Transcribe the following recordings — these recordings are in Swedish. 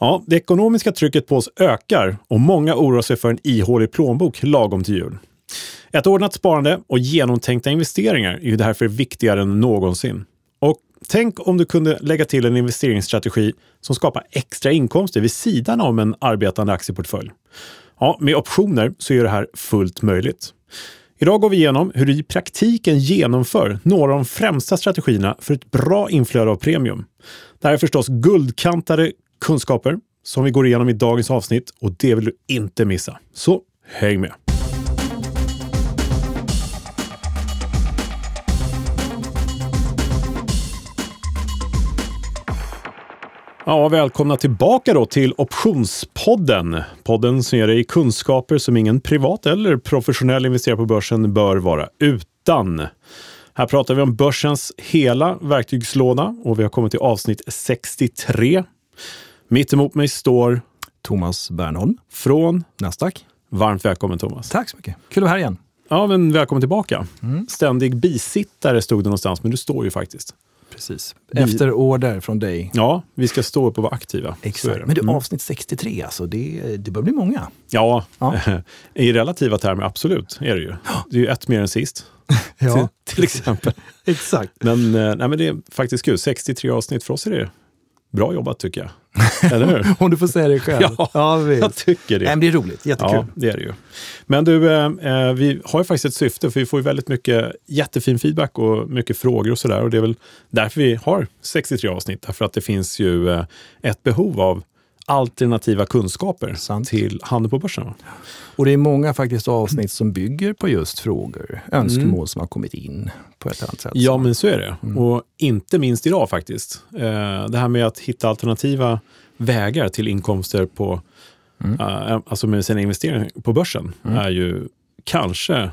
Ja, det ekonomiska trycket på oss ökar och många oroar sig för en ihålig plånbok lagom till jul. Ett ordnat sparande och genomtänkta investeringar är ju därför viktigare än någonsin. Och tänk om du kunde lägga till en investeringsstrategi som skapar extra inkomster vid sidan om en arbetande aktieportfölj. Ja, med optioner så är det här fullt möjligt. Idag går vi igenom hur du i praktiken genomför några av de främsta strategierna för ett bra inflöde av premium. Det här är förstås guldkantade kunskaper som vi går igenom i dagens avsnitt och det vill du inte missa. Så häng med! Ja, välkomna tillbaka då till Optionspodden. Podden som ger dig kunskaper som ingen privat eller professionell investerare på börsen bör vara utan. Här pratar vi om börsens hela verktygslåda och vi har kommit till avsnitt 63. Mitt emot mig står Thomas Bernholm från Nasdaq. Varmt välkommen Thomas. Tack så mycket. Kul att vara här igen. Ja, men välkommen tillbaka. Mm. Ständig bisittare stod det någonstans, men du står ju faktiskt. Precis. Efter order från dig. Ja, vi ska stå upp och vara aktiva. Exakt. Men du, mm. avsnitt 63 alltså, det, det bör bli många. Ja, ja. i relativa termer absolut är det ju. Det är ju ett mer än sist. ja. till, till exempel. Exakt. Men, eh, nej, men det är faktiskt kul. 63 avsnitt för oss är det Bra jobbat tycker jag. Eller hur? Om du får säga det själv. ja, ja jag tycker det. Nej, det är roligt, jättekul. Ja, det är det ju. Men du, eh, eh, vi har ju faktiskt ett syfte, för vi får ju väldigt mycket jättefin feedback och mycket frågor och sådär. Och det är väl därför vi har 63 avsnitt, för att det finns ju eh, ett behov av alternativa kunskaper Sant. till handel på börsen. Och det är många faktiskt avsnitt som bygger på just frågor, önskemål mm. som har kommit in på ett annat sätt. Ja, men så är det. Mm. Och inte minst idag faktiskt. Eh, det här med att hitta alternativa vägar till inkomster på, mm. eh, alltså med sina investeringar på börsen mm. är ju kanske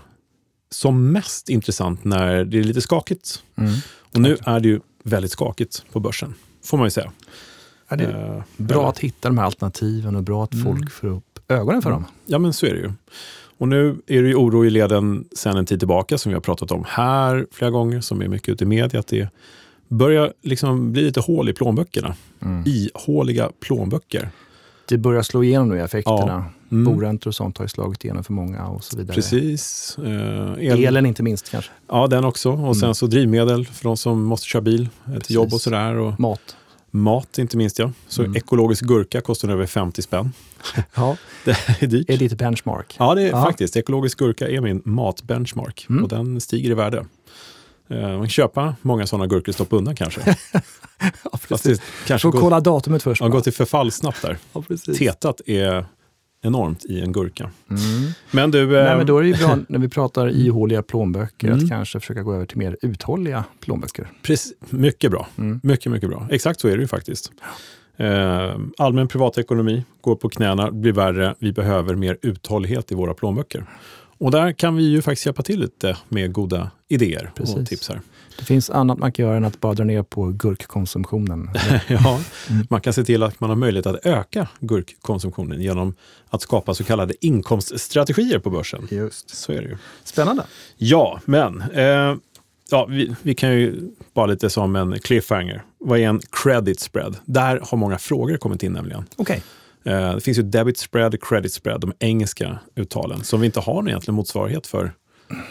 som mest intressant när det är lite skakigt. Mm. Och nu är det ju väldigt skakigt på börsen, får man ju säga. Ja, det är uh, bra eller? att hitta de här alternativen och bra att mm. folk får upp ögonen för dem. Ja, men så är det ju. Och nu är det ju oro i leden sedan en tid tillbaka som vi har pratat om här flera gånger, som är mycket ute i media, att det börjar liksom bli lite hål i plånböckerna. Mm. Ihåliga plånböcker. Det börjar slå igenom nu, effekterna. Ja. Mm. Boräntor och sånt har ju slagit igenom för många och så vidare. Precis. Eh, el... Elen inte minst kanske. Ja, den också. Och mm. sen så drivmedel för de som måste köra bil till jobb och sådär. Och... Mat. Mat inte minst ja. Så mm. ekologisk gurka kostar över 50 spänn. Ja. det är dyrt. Är ditt benchmark? Ja, det är ja. faktiskt. Ekologisk gurka är min matbenchmark mm. och den stiger i värde. Uh, man kan köpa många sådana gurkor och stoppa undan kanske. ja, precis. Kanske Får kolla datumet först. Ja, gå till förfall snabbt där. Ja, Tetat är enormt i en gurka. Mm. Men du... Nej, men då är det ju bra när vi pratar ihåliga plånböcker mm. att kanske försöka gå över till mer uthålliga plånböcker. Precis, mycket bra. Mm. Mycket, mycket bra. Exakt så är det ju faktiskt. Eh, allmän privatekonomi går på knäna, blir värre. Vi behöver mer uthållighet i våra plånböcker. Och där kan vi ju faktiskt hjälpa till lite med goda idéer Precis. och tips här. Det finns annat man kan göra än att bara dra ner på gurkkonsumtionen. ja, mm. man kan se till att man har möjlighet att öka gurkkonsumtionen genom att skapa så kallade inkomststrategier på börsen. Just. Så är det ju. Spännande. Ja, men eh, ja, vi, vi, kan ju bara lite som en cliffhanger. Vad är en credit spread? Där har många frågor kommit in nämligen. Okay. Eh, det finns ju debit spread, credit spread, de engelska uttalen som vi inte har någon egentlig motsvarighet för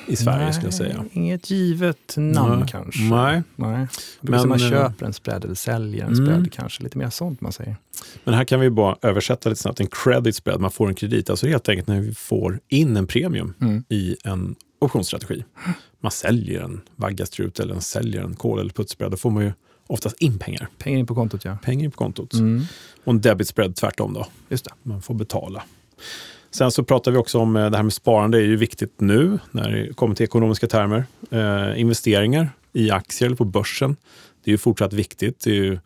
i Sverige Nej, skulle jag säga. Inget givet namn Nej. kanske. Nej. Nej. Men, man eh, köper en spread eller säljer en mm. spread, kanske lite mer sånt man säger. Men här kan vi bara översätta lite snabbt. En credit spread, man får en kredit. Alltså helt enkelt när vi får in en premium mm. i en optionsstrategi. Man säljer en vaggastrut eller en säljer en kol eller puttspread, då får man ju oftast in pengar. Pengar in på kontot ja. Pengar in på kontot. Mm. Och en debit spread tvärtom då. Just det. Man får betala. Sen så pratar vi också om eh, det här med sparande, det är ju viktigt nu när det kommer till ekonomiska termer. Eh, investeringar i aktier eller på börsen, det är ju fortsatt viktigt. Det är ju,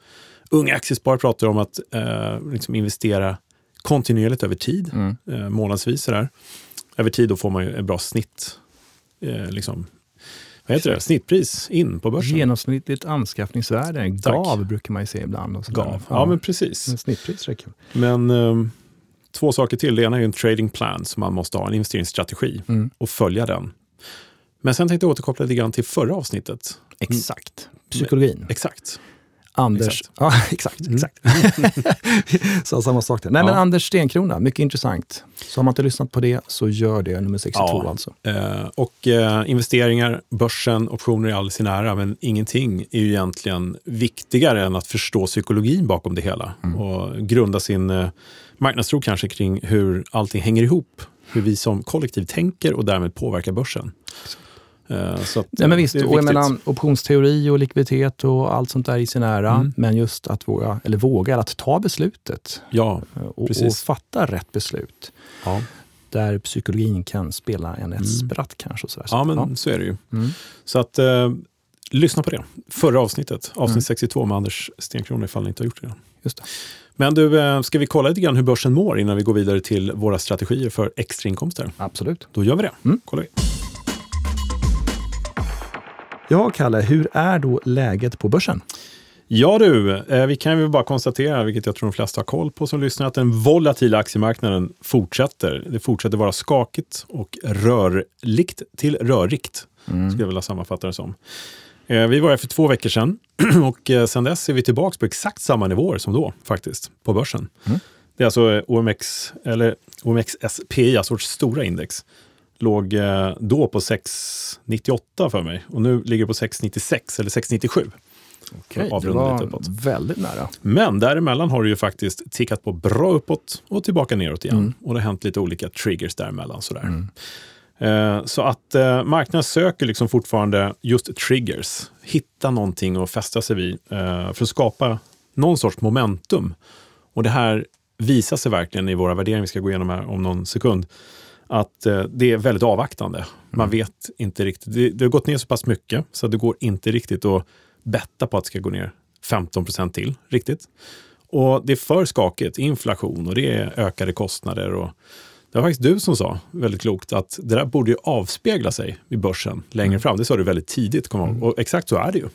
unga aktiesparare pratar om att eh, liksom investera kontinuerligt över tid, mm. eh, månadsvis. Sådär. Över tid då får man ju ett bra snitt, eh, liksom, vad heter det? Snittpris in på börsen. Genomsnittligt anskaffningsvärde, GAV brukar man ju se ibland. Och GAV, ja, men precis. Men snittpris räcker. Men um, två saker till. Det ena är en trading plan som man måste ha, en investeringsstrategi mm. och följa den. Men sen tänkte jag återkoppla lite grann till förra avsnittet. Exakt. Psykologin. Exakt. Anders, exakt. Ja, exakt. Mm. exakt. Sa samma sak där. Nej, ja. men Anders Stenkrona, mycket intressant. Så har man inte lyssnat på det, så gör det, nummer 62 ja. alltså. Eh, och eh, investeringar, börsen, optioner i all sin ära, men ingenting är ju egentligen viktigare än att förstå psykologin bakom det hela mm. och grunda sin eh, marknadstro kanske kring hur allting hänger ihop. Hur vi som kollektiv tänker och därmed påverkar börsen. Eh, så Nej, men visst, och jag menar, optionsteori och likviditet och allt sånt där i sin ära. Mm. Men just att våga, eller våga, att ta beslutet. Ja, eh, och, och, fatta rätt beslut. Ja. Där psykologin kan spela en ett mm. spratt kanske. Och så ja, men ja. så är det ju. Mm. Så att eh, lyssna på det. Förra avsnittet, avsnitt 62 mm. med Anders Stenkrona ifall ni inte har gjort det. Just det. Men du, eh, ska vi kolla lite grann hur börsen mår innan vi går vidare till våra strategier för extrainkomster? Absolut. Då gör vi det. Mm. Kollar vi. Ja, Kalle, hur är då läget på börsen? Ja du, eh, vi kan ju bara konstatera, vilket jag tror de flesta har koll på som lyssnar, att den volatila aktiemarknaden fortsätter. Det fortsätter vara skakigt och rörligt till rörigt, mm. skulle jag vilja sammanfatta det som. Eh, vi var här för två veckor sedan och eh, sedan dess är vi tillbaka på exakt samma nivåer som då faktiskt, på börsen. Mm. Det är alltså OMX, eller OMXSPI, alltså vårt stora index, låg eh, då på 6,98 för mig och nu ligger det på 6,96 eller 6,97. Okej, det var uppåt. väldigt nära. Men däremellan har det ju faktiskt tickat på bra uppåt och tillbaka neråt igen. Mm. Och det har hänt lite olika triggers däremellan. Sådär. Mm. Eh, så att eh, marknaden söker liksom fortfarande just triggers. Hitta någonting att fästa sig vid eh, för att skapa någon sorts momentum. Och det här visar sig verkligen i våra värderingar vi ska gå igenom här om någon sekund att det är väldigt avvaktande. Man mm. vet inte riktigt. Det, det, har gått ner så pass mycket så det går inte riktigt att betta på att det ska gå ner 15 procent till riktigt. Och det är för skakigt. Inflation och det är ökade kostnader. Och det var faktiskt du som sa, väldigt klokt, att det där borde ju avspegla sig i börsen längre mm. fram. Det sa du väldigt tidigt, kom mm. och exakt så är det ju.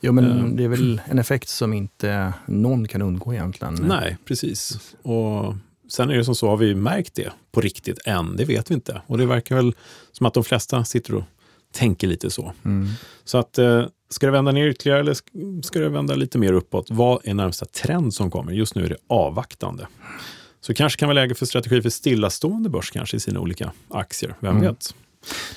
Jo, men uh, det är väl en effekt som inte någon kan undgå egentligen. Nej, precis. Och Sen är det som så, har vi märkt det på riktigt än? Det vet vi inte. Och det verkar väl som att de flesta sitter och tänker lite så. Mm. Så att, eh, ska det vända ner ytterligare eller ska det vända lite mer uppåt? Vad är närmsta trend som kommer? Just nu är det avvaktande. Så kanske kan vara läge för strategi för stillastående börs kanske i sina olika aktier. Vem mm. vet?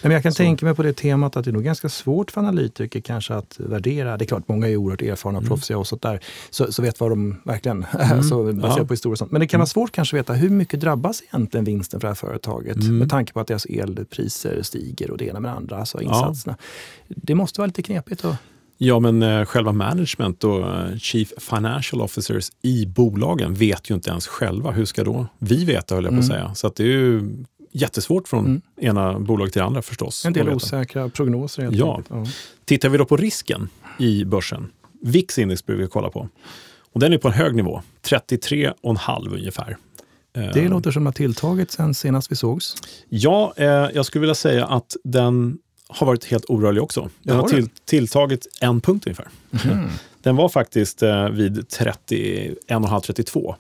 Men jag kan så. tänka mig på det temat att det är nog ganska svårt för analytiker kanske att värdera. Det är klart, många är oerhört erfarna och mm. proffsiga och sånt där, så, så vet vad de verkligen, mm. så baserat ja. på historia sånt. Men det kan vara mm. svårt kanske att veta hur mycket drabbas egentligen vinsten för det här företaget mm. med tanke på att deras elpriser stiger och det ena med det andra, alltså insatserna. Ja. Det måste vara lite knepigt. Och... Ja, men eh, själva management och eh, Chief Financial Officers i bolagen vet ju inte ens själva. Hur ska då vi veta, höll jag på att säga. Så att det är ju jättesvårt från mm. ena bolag till det andra förstås. En del osäkra prognoser helt ja. ja. Tittar vi då på risken i börsen, VIX index brukar vi kolla på. Och den är på en hög nivå, 33,5 ungefär. Det eh, låter som att tilltagit sen senast vi sågs. Ja, eh, jag skulle vilja säga att den har varit helt orörlig också. Den har till, tilltagit en punkt ungefär. Mm. Den var faktiskt eh, vid 31,5-32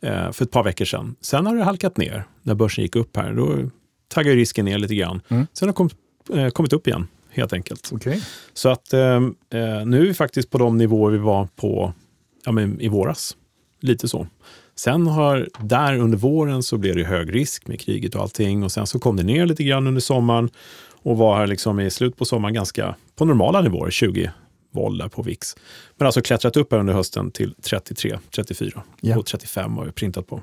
eh, för ett par veckor sedan. Sen har det halkat ner när börsen gick upp här. Då taggade risken ner lite grann. Mm. Sen har kom, eh, kommit upp igen, helt enkelt. Okay. Så att eh, eh, nu är vi faktiskt på de nivåer vi var på ja, men i våras. Lite så. Sen har, där under våren så blev det hög risk med kriget och allting och sen så kom det ner lite grann under sommaren och var här liksom i slut på sommaren ganska på normala nivåer, 20 voll där på VIX. Men alltså klättrat upp här under hösten till 33, 34 yeah. och 35 har vi printat på.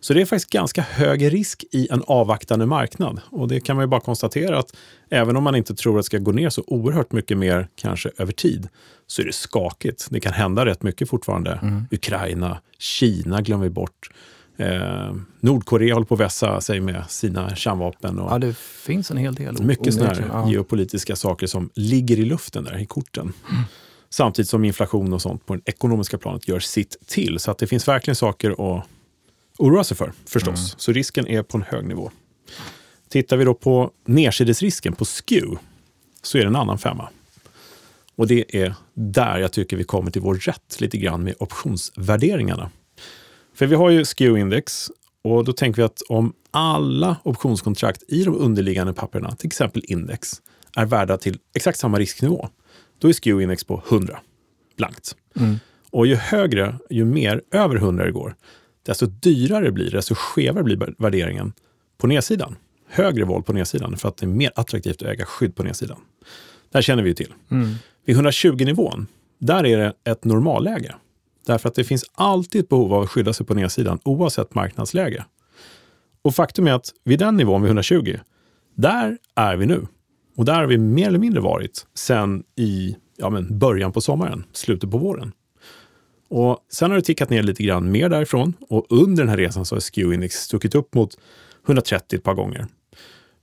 Så det är faktiskt ganska hög risk i en avvaktande marknad. Och det kan man ju bara konstatera att även om man inte tror att det ska gå ner så oerhört mycket mer, kanske över tid, så är det skakigt. Det kan hända rätt mycket fortfarande. Mm. Ukraina, Kina glömmer vi bort. Eh, Nordkorea håller på att vässa sig med sina kärnvapen. Och ja, det finns en hel del. Mycket sådana ja. geopolitiska saker som ligger i luften där i korten. Mm. Samtidigt som inflation och sånt på det ekonomiska planet gör sitt till. Så att det finns verkligen saker att oroa sig för förstås. Mm. Så risken är på en hög nivå. Tittar vi då på nedsidesrisken på SKEW så är det en annan femma. Och det är där jag tycker vi kommer till vår rätt lite grann med optionsvärderingarna. För vi har ju SKEW-index och då tänker vi att om alla optionskontrakt i de underliggande papperna, till exempel index, är värda till exakt samma risknivå, då är SKEW-index på 100. blankt. Mm. Och ju högre, ju mer över 100 det går, desto dyrare blir det, desto skevare blir värderingen på nedsidan. Högre våld på nedsidan för att det är mer attraktivt att äga skydd på nedsidan. Det här känner vi ju till. Mm. Vid 120-nivån, där är det ett normalläge. Därför att det finns alltid ett behov av att skydda sig på nedsidan oavsett marknadsläge. Och faktum är att vid den nivån, vid 120, där är vi nu. Och där har vi mer eller mindre varit sen i ja, men början på sommaren, slutet på våren. Och Sen har det tickat ner lite grann mer därifrån och under den här resan så har SKEW-index stuckit upp mot 130 ett par gånger.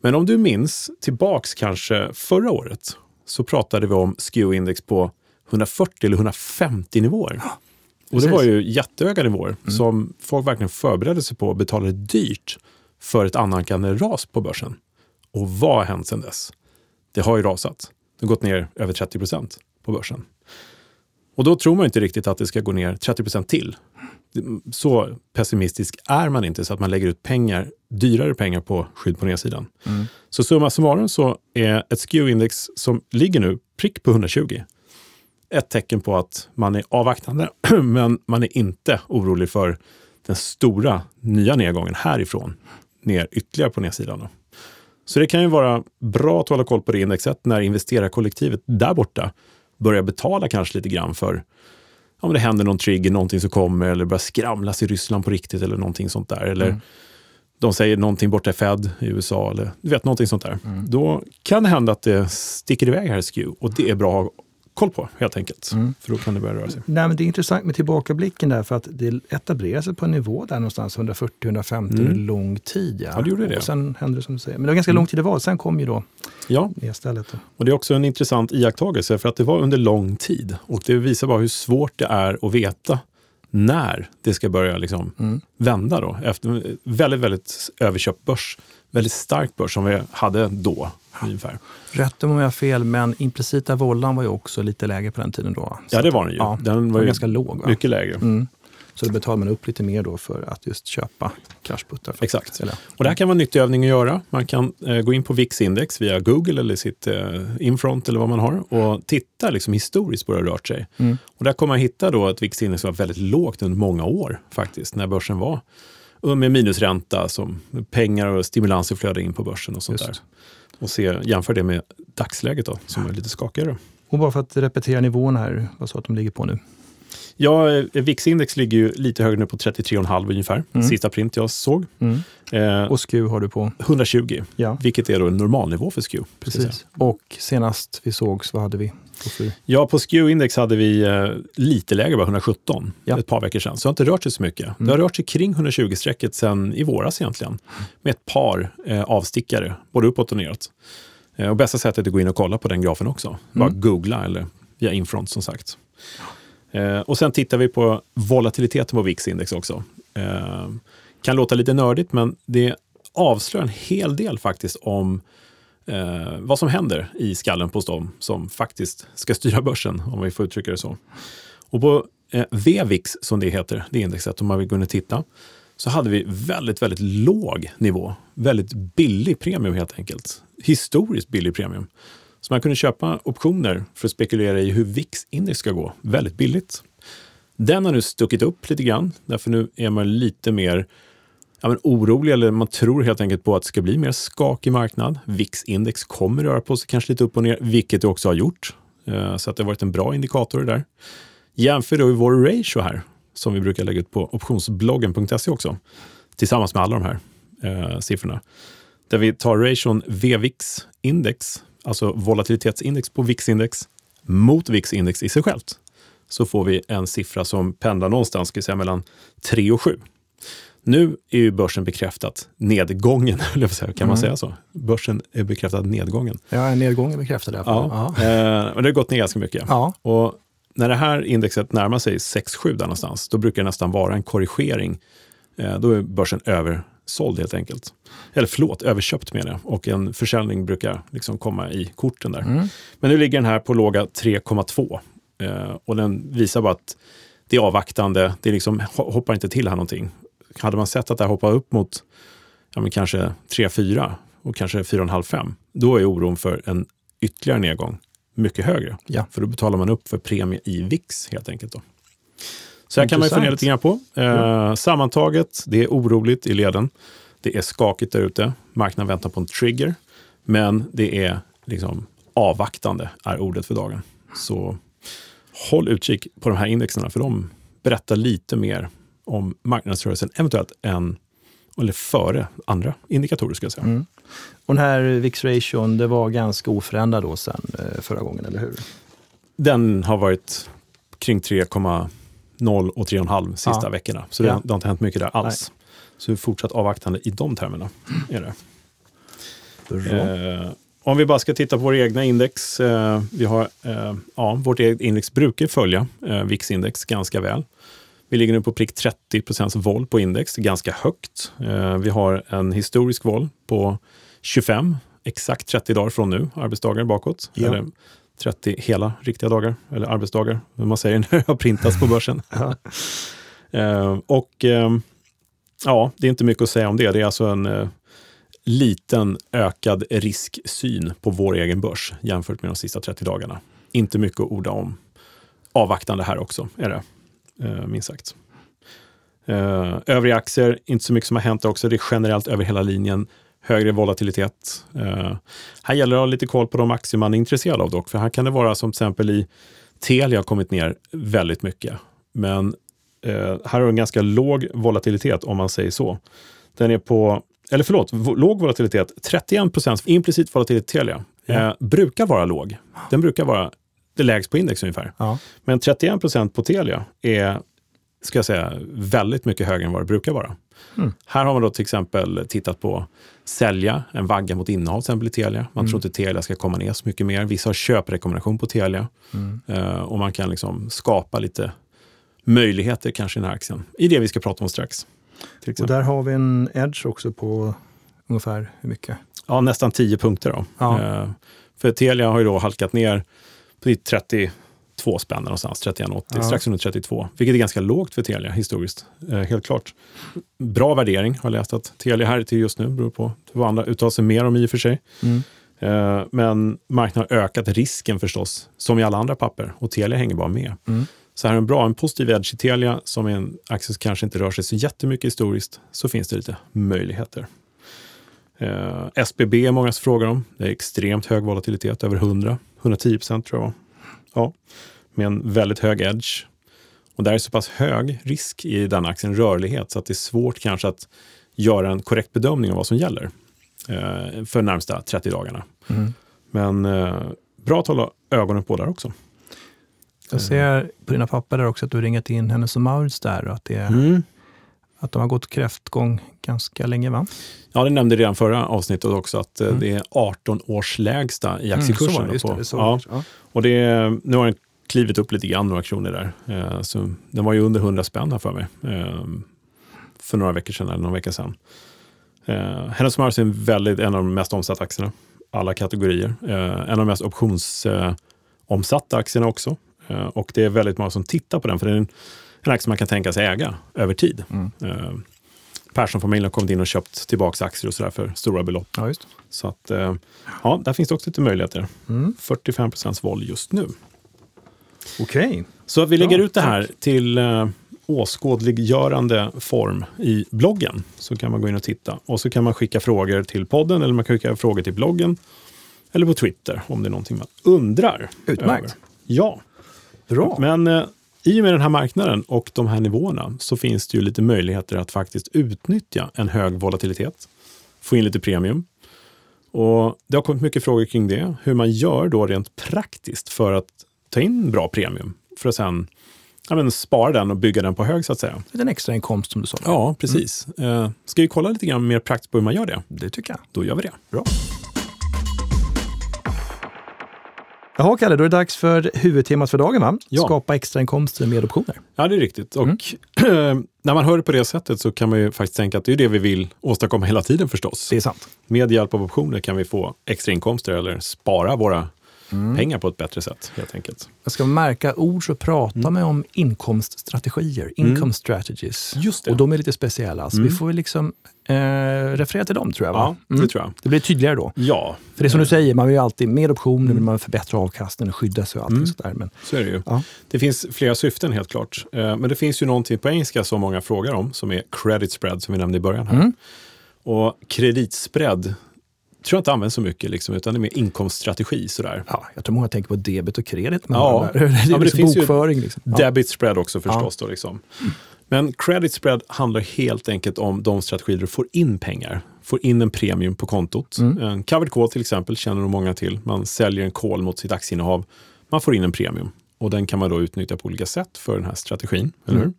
Men om du minns tillbaks kanske förra året så pratade vi om SKEW-index på 140 eller 150 nivåer. Och det var ju jättehöga nivåer mm. som folk verkligen förberedde sig på och betalade dyrt för ett annalkande ras på börsen. Och vad har hänt sedan dess? Det har ju rasat. Det har gått ner över 30 procent på börsen. Och då tror man inte riktigt att det ska gå ner 30 procent till. Så pessimistisk är man inte så att man lägger ut pengar, dyrare pengar på skydd på nedsidan. Mm. Så summa summarum så är ett SKEW-index som ligger nu prick på 120 ett tecken på att man är avvaktande, men man är inte orolig för den stora nya nedgången härifrån ner ytterligare på nedsidan. Så det kan ju vara bra att hålla koll på det indexet när investerarkollektivet där borta börjar betala kanske lite grann för om det händer någon trigger, någonting som kommer eller börjar skramlas i Ryssland på riktigt eller någonting sånt där. Eller mm. de säger någonting borta i Fed i USA eller du vet, någonting sånt där. Mm. Då kan det hända att det sticker iväg här i SKEW och det är bra koll på helt enkelt. Mm. För då kan det börja röra sig. Nej, men det är intressant med tillbakablicken där för att det etablerar sig på en nivå där någonstans 140-150 mm. under lång tid. Ja. ja, det gjorde det. Och sen hände det som du säger. Men det var ganska mm. lång tid det var. Sen kom ju då ja. nedstället. Och det är också en intressant iakttagelse för att det var under lång tid. Och det visar bara hur svårt det är att veta när det ska börja liksom mm. vända. Då. Efter väldigt, väldigt överköpt börs, väldigt stark börs som vi hade då ungefär. Rätt om jag har fel, men implicita vållan var ju också lite lägre på den tiden då. Så ja, det var den ju. Ja, den var, var ganska låg. Va? Mycket lägre. Mm. Så då betalar man upp lite mer då för att just köpa cashputtar. Exakt. Och det här kan vara en nyttig övning att göra. Man kan eh, gå in på VIX-index via Google eller sitt eh, Infront eller vad man har och titta liksom, historiskt på hur det har rört sig. Mm. Och där kommer man hitta då att VIX-index var väldigt lågt under många år faktiskt, när börsen var med minusränta, som pengar och stimulanser flödade in på börsen och sånt Just. där och se, jämför det med dagsläget då, som är lite skakigare. Och bara för att repetera nivån här, vad sa att de ligger på nu? Ja, eh, VIX-index ligger ju lite högre nu på 33,5 ungefär. Mm. Sista print jag såg. Mm. Eh, och SKU har du på? 120, ja. vilket är då en normalnivå för SKU. Precis. Och senast vi sågs, vad hade vi? Ja, på SKU-index hade vi eh, lite lägre, bara 117, ja. ett par veckor sedan. Så det har inte rört sig så mycket. Mm. Det har rört sig kring 120-strecket sedan i våras egentligen. Med ett par eh, avstickare, både uppåt och neråt. Eh, och bästa sättet är att gå in och kolla på den grafen också. Bara mm. googla eller via Infront som sagt. Eh, och sen tittar vi på volatiliteten på VIX-index också. Eh, kan låta lite nördigt, men det avslöjar en hel del faktiskt om eh, vad som händer i skallen på dem som faktiskt ska styra börsen, om vi får uttrycka det så. Och på eh, VVIX, som det heter, det indexet, om man vill gå in och titta, så hade vi väldigt, väldigt låg nivå. Väldigt billig premium helt enkelt. Historiskt billig premium. Så man kunde köpa optioner för att spekulera i hur VIX-index ska gå väldigt billigt. Den har nu stuckit upp lite grann, därför nu är man lite mer ja, men orolig, eller man tror helt enkelt på att det ska bli mer skakig marknad. VIX-index kommer röra på sig kanske lite upp och ner, vilket det också har gjort. Eh, så att det har varit en bra indikator där. Jämför då vår ratio här, som vi brukar lägga ut på optionsbloggen.se också, tillsammans med alla de här eh, siffrorna. Där vi tar ration VVIX-index alltså volatilitetsindex på VIX-index mot VIX-index i sig självt, så får vi en siffra som pendlar någonstans ska säga, mellan 3 och 7. Nu är ju börsen bekräftat nedgången, kan man mm. säga så? Börsen är bekräftat nedgången. Ja, nedgången bekräftad i alla fall. Ja, eh, och det har gått ner ganska mycket. Ja. Och när det här indexet närmar sig 6-7 där någonstans, då brukar det nästan vara en korrigering. Eh, då är börsen översåld helt enkelt eller förlåt, överköpt med det. Och en försäljning brukar liksom komma i korten där. Mm. Men nu ligger den här på låga 3,2 eh, och den visar bara att det är avvaktande. Det liksom hoppar inte till här någonting. Hade man sett att det här hoppar upp mot ja, men kanske 3-4 och kanske 4,5-5, då är oron för en ytterligare nedgång mycket högre. Ja. För då betalar man upp för premie i VIX helt enkelt. Då. Så här kan man ju fundera lite grann på. Eh, sammantaget, det är oroligt i leden. Det är skakigt där ute. Marknaden väntar på en trigger. Men det är liksom avvaktande är ordet för dagen. Så håll utkik på de här indexerna för de berättar lite mer om marknadsrörelsen eventuellt än eller före andra indikatorer. Ska jag säga. Mm. Och den här VIX-ration, det var ganska oförändrad då sen eh, förra gången, eller hur? Den har varit kring 3,0 och 3,5 sista ja. veckorna. Så det, ja. det, har inte hänt mycket där alls. Nej. Så fortsatt avvaktande i de termerna är det. Eh, om vi bara ska titta på våra egna index. Eh, vi har, eh, ja, vårt eget index brukar följa eh, VIX-index ganska väl. Vi ligger nu på prick 30 procents vol på index, ganska högt. Eh, vi har en historisk vol på 25, exakt 30 dagar från nu, arbetsdagar bakåt. Ja. Eller 30 hela riktiga dagar, eller arbetsdagar, hur man säger när det har printats på börsen. eh, och eh, ja, det är inte mycket att säga om det. Det är alltså en eh, liten ökad risksyn på vår egen börs jämfört med de sista 30 dagarna. Inte mycket att orda om. Avvaktande här också, är det minst sagt. Eh, övriga aktier, inte så mycket som har hänt också. Det är generellt över hela linjen högre volatilitet. Eh, här gäller det att ha lite koll på de aktier man är intresserad av dock, för här kan det vara som till exempel i Telia har kommit ner väldigt mycket. Men eh, här har du en ganska låg volatilitet om man säger så. Den är på, eller förlåt, låg volatilitet, 31 procents implicit volatilitet Telia. Ja. Eh, brukar vara låg. Den brukar vara det lägst på index ungefär. Ja. Men 31 procent på Telia är ska jag säga, väldigt mycket högre än vad det brukar vara. Mm. Här har man då till exempel tittat på sälja, en vagga mot innehav till exempel i Telia. Man mm. tror inte Telia ska komma ner så mycket mer. Vissa har köprekommendation på Telia mm. uh, och man kan liksom skapa lite möjligheter kanske i den här aktien. I det vi ska prata om strax. Och där har vi en edge också på ungefär hur mycket? Ja, nästan 10 punkter. Då. Ja. Uh, för Telia har ju då halkat ner på 32 spänn någonstans, 31,80, ja. strax under 32. Vilket är ganska lågt för Telia historiskt, eh, helt klart. Bra värdering har jag läst att Telia här till just nu, beror på vad andra uttalar sig mer om i och för sig. Mm. Eh, men marknaden har ökat risken förstås, som i alla andra papper. Och Telia hänger bara med. Mm. Så här är en bra, en positiv edge i Telia, som är en aktie som kanske inte rör sig så jättemycket historiskt, så finns det lite möjligheter. Eh, SBB är många som frågar om. Det är extremt hög volatilitet, över 100, 110 procent tror jag. Ja, med en väldigt hög edge. Och där är så pass hög risk i den aktien, rörlighet, så att det är svårt kanske att göra en korrekt bedömning av vad som gäller eh, för närmsta 30 dagarna. Mm. Men eh, bra att hålla ögonen på där också. Jag ser på dina papper där också att du ringat in Hennes och Mauritz där och att, det, mm. Att de har gått kräftgång ganska länge va? Ja, det nämnde redan förra avsnittet också att eh, mm. det är 18 års lägsta i aktiekursen. Mm, så, det, så, ja. ja. Och det, nu har den klivit upp lite grann, några kronor där. Eh, så den var ju under 100 spänn här för mig. Eh, för några veckor sedan, eller någon vecka sedan. Eh, Hennes Mars är en, väldigt, en av de mest omsatta aktierna. Alla kategorier. Eh, en av de mest optionsomsatta aktierna också. Eh, och det är väldigt många som tittar på den, för är en, aktie man kan tänka sig äga över tid. Mm. Eh, Persson-familjen har kommit in och köpt tillbaka aktier och sådär för stora belopp. Ja, just. Så att, eh, ja, där finns det också lite möjligheter. Mm. 45 procents vol just nu. Okej. Okay. Så vi lägger ja, ut det här tack. till eh, åskådliggörande form i bloggen. Så kan man gå in och titta. Och så kan man skicka frågor till podden eller man kan skicka frågor till bloggen. Eller på Twitter om det är någonting man undrar. Utmärkt. Över. Ja. Bra. Men eh, i och med den här marknaden och de här nivåerna så finns det ju lite möjligheter att faktiskt utnyttja en hög volatilitet. Få in lite premium. Och Det har kommit mycket frågor kring det. Hur man gör då rent praktiskt för att ta in bra premium för att sen ja, men, spara den och bygga den på hög så att säga. En extra inkomst som du sa. Ja, precis. Mm. Uh, ska vi kolla lite grann mer praktiskt på hur man gör det? Det tycker jag. Då gör vi det. Bra. Jaha, Kalle, då är det dags för huvudtemat för dagen, va? Ja. Skapa extrainkomster med optioner. Ja, det är riktigt. Och mm. när man hör det på det sättet så kan man ju faktiskt tänka att det är det vi vill åstadkomma hela tiden förstås. Det är sant. Med hjälp av optioner kan vi få extrainkomster eller spara våra pengar på ett bättre sätt helt enkelt. Jag ska märka ord så pratar Mm. man om inkomststrategier, income strategies. Just det. Och de är lite speciella, så vi får väl liksom eh, referera till dem tror jag. Va? Ja, det tror jag. Det blir tydligare då. Ja, För det är som du säger, man vill ju alltid mer optioner, Mm. vill man förbättra avkastningen och skydda sig och allting sådär. Men så är det ju. Ja. Det finns flera syften helt klart. Eh, Men det finns ju någonting på engelska som många frågar om, som är credit spread, som vi nämnde i början. här. Mm. Och kreditspread tror jag inte används så mycket, liksom, utan det är mer inkomststrategi. Sådär. ja, jag tror många tänker på debet och kredit. Men Ja. det Ja, men det liksom finns bokföring. Liksom. Ja. Debit spread också förstås. Då, liksom. Men credit spread handlar helt enkelt om de strategier du får in pengar. Får in en premium på kontot. Mm. En covered call till exempel känner nog många till. Man säljer en call mot sitt aktieinnehav. Man får in en premium. Och den kan man då utnyttja på olika sätt för den här strategin. Eller Mm. hur?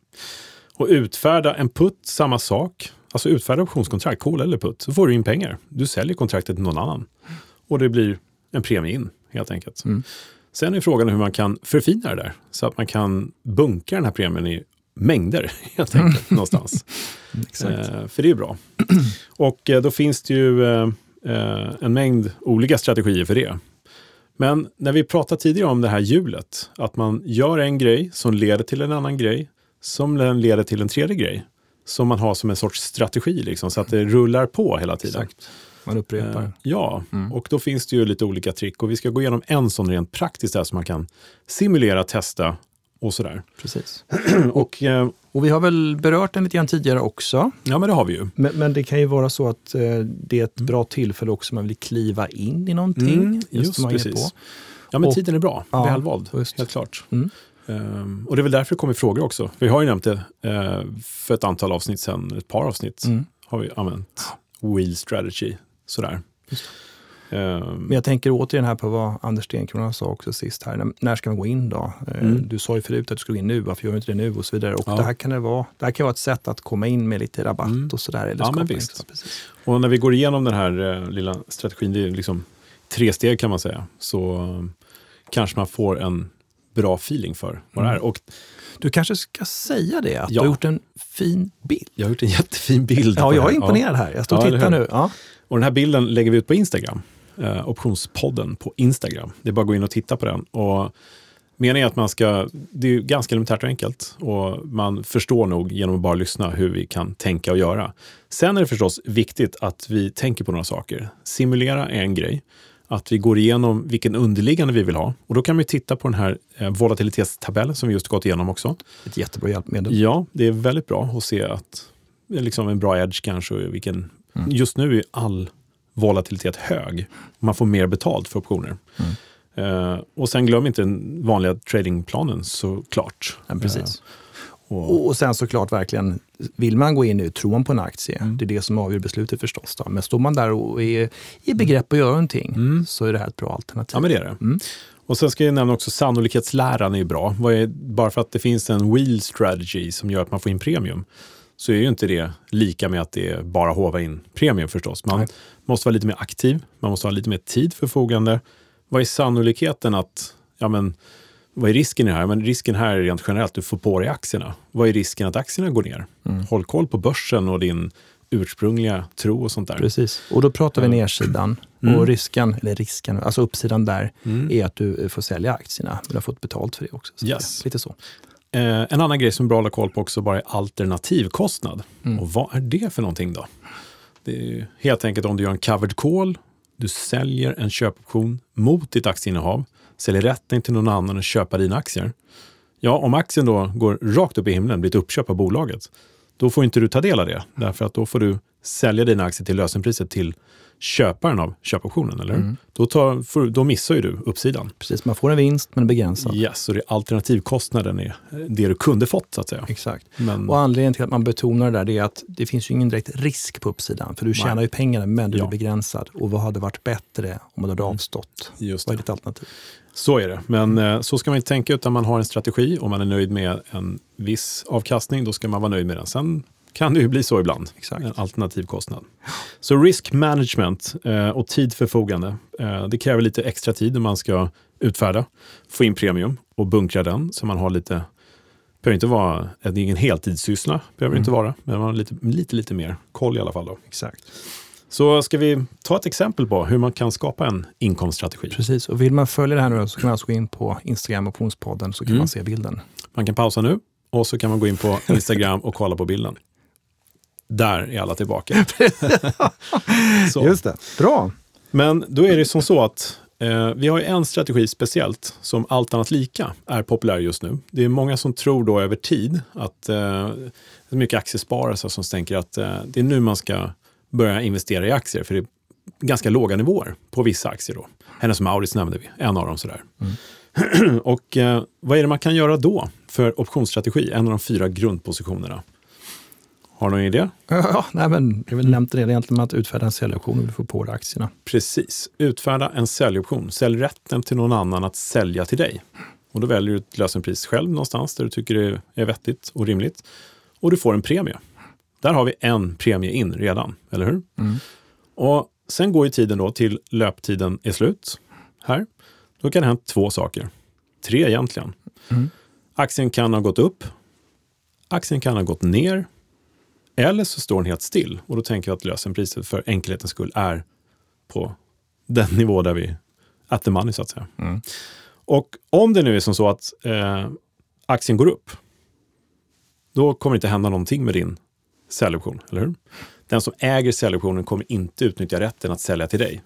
Och utfärda en putt, samma sak. Alltså utfärda optionskontrakt, call eller putt, så får du in pengar. Du säljer kontraktet till någon annan. Och det blir en premie in, helt enkelt. Mm. Sen är frågan hur man kan förfina det där, så att man kan bunka den här premien i mängder, helt enkelt, någonstans. Exakt. Eh, för det är bra. Och eh, då finns det ju eh, eh, en mängd olika strategier för det. Men när vi pratade tidigare om det här hjulet, att man gör en grej som leder till en annan grej, som leder till en tredje grej, som man har som en sorts strategi, liksom, så att det rullar på hela tiden. Exakt. Man upprepar. Eh, ja, Mm. och då finns det ju lite olika trick och vi ska gå igenom en sån rent praktiskt där som man kan simulera, testa och sådär. Precis. Och eh, Och vi har väl berört den lite grann tidigare också. ja, men det har vi ju. Men, men det kan ju vara så att eh, det är ett bra tillfälle också om man vill kliva in i någonting. Mm, just inne precis. Ja, men Och- tiden är bra. Ja, Välvald, just. helt klart. Mm. Ehm, och det är väl därför det kommer frågor också. Vi har ju nämnt det eh, för ett antal avsnitt sedan, ett par avsnitt Mm. har vi använt wheel strategy. Sådär. Ehm, Men jag tänker återigen här på vad Anders Stenkrona sa också sist här. När, när ska man gå in då? Eh, Mm. Du sa ju förut att du skulle gå in nu, varför gör du inte det nu? Och så vidare. Och Ja. det, här kan det, vara, det här kan vara ett sätt att komma in med lite rabatt Mm. och sådär. Eller Ja, men visst. precis. Och när vi går igenom den här eh, lilla strategin, det är liksom tre steg kan man säga, så eh, kanske man får en bra feeling för vad det är. Och Du kanske ska säga det, att Ja. du har gjort en fin bild. jag har gjort en jättefin bild. Ja, jag är här. imponerad här. Jag står och Ja, tittar nu. Ja. Och den här bilden lägger vi ut på Instagram. Eh, optionspodden på Instagram. Det är bara att gå in och titta på den. Och meningen är att man ska, det är ganska elementärt och enkelt och man förstår nog genom att bara lyssna hur vi kan tänka och göra. Sen är det förstås viktigt att vi tänker på några saker. Simulera är en grej. Att vi går igenom vilken underliggande vi vill ha. Och då kan vi titta på den här eh, volatilitetstabellen som vi just gått igenom också. Ett jättebra hjälpmedel. Ja, det är väldigt bra att se att det är liksom en bra edge kanske. Vilken, Just nu är all volatilitet hög. Man får mer betalt för optioner. Eh, och sen glöm inte den vanliga tradingplanen såklart. Ja, precis. Eh, och, Och, sen såklart verkligen, vill man gå in nu, tror man på en aktie, Mm. det är det som avgör beslutet förstås. Då. Men står man där och är i begrepp att göra någonting Mm. så är det här ett bra alternativ. ja, men det är det. Mm. Och sen ska jag nämna också sannolikhetsläran är ju bra. Är, bara för att det finns en wheel strategy som gör att man får in premium så är ju inte det lika med att det är bara hova in premium förstås. Man Nej. måste vara lite mer aktiv, man måste ha lite mer tid förfogande. Vad är sannolikheten att, ja men, vad är risken här? Men risken här är rent generellt, du får på dig aktierna. Vad är risken att aktierna går ner? Mm. Håll koll på börsen och din ursprungliga tro och sånt där. Precis. Och då pratar vi nedsidan. Mm. Och risken, eller risken, alltså uppsidan där Mm. är att du får sälja aktierna. Du har fått betalt för det också. Så Yes. Lite så. Eh, en annan grej som är bra att hålla koll på också bara är alternativkostnad. Mm. Och vad är det för någonting då? Det är helt enkelt om du gör en covered call, du säljer en köpoption mot ditt aktieinnehav, säljer rätten till någon annan att köpa dina aktier. Ja, om aktien då går rakt upp i himlen, blir ett uppköp av bolaget, då får inte du ta del av det. Därför att då får du sälja dina aktier till lösenpriset till köparen av köpoptionen, eller? Mm. Då, tar, får, då missar ju du uppsidan. Precis, man får en vinst men begränsad. Yes, så det alternativkostnaden är det du kunde fått så att säga. Exakt. Men, Och anledningen till att man betonar det där det är att det finns ju ingen direkt risk på uppsidan. För du tjänar Nej. ju pengarna men du Ja. är begränsad. Och vad hade varit bättre om man hade Mm. avstått? just Vad är det. ditt alternativ? Så är det. Men eh, så ska man inte tänka utan man har en strategi. Om man är nöjd med en viss avkastning, då ska man vara nöjd med den. Sen kan det ju bli så ibland. Exakt. En alternativ kostnad. Så risk management eh, och tid förfogande. Eh, det kräver lite extra tid när man ska utfärda, få in premium och bunkra den. Så man har lite, behöver inte vara, det är ingen heltidssyssla, behöver det inte vara, men man har lite, lite, lite mer koll i alla fall. Då. Exakt. Så ska vi ta ett exempel på hur man kan skapa en inkomststrategi? Precis, och vill man följa det här nu så kan man alltså gå in på Instagram Optionspodden så kan Mm. man se bilden. Man kan pausa nu och så kan man gå in på Instagram och kolla på bilden. Där är alla tillbaka. Just det. Bra! Men då är det som så att eh, vi har ju en strategi speciellt som allt annat lika är populär just nu. Det är många som tror då över tid att eh, det är mycket aktiesparare som tänker att eh, det är nu man ska börja investera i aktier för det är ganska låga nivåer på vissa aktier. då. Hennes Mauritz nämnde vi, en av dem sådär. Och eh, vad är det man kan göra då för optionsstrategi, en av de fyra grundpositionerna? Har du någon idé? Ja, nej, men jag vill nämnt det egentligen med att utfärda en säljoption och du får på dig aktierna. Precis. Utfärda en säljoption. Sälj rätten till någon annan att sälja till dig. Och då väljer du ett lösenpris själv någonstans där du tycker det är vettigt och rimligt. Och du får en premie. Där har vi en premie in redan, eller hur? Och sen går ju tiden då till löptiden är slut. Här. Då kan det hända två saker. Tre egentligen. Aktien kan ha gått upp. Aktien kan ha gått ner. Eller så står den helt still och då tänker jag att lösenpriset för enkelhetens skull är på den nivå där vi at the money så att säga. Och om det nu är som så att eh, aktien går upp, då kommer det inte hända någonting med din säljoption, eller hur? Den som äger säljoptionen kommer inte utnyttja rätten att sälja till dig.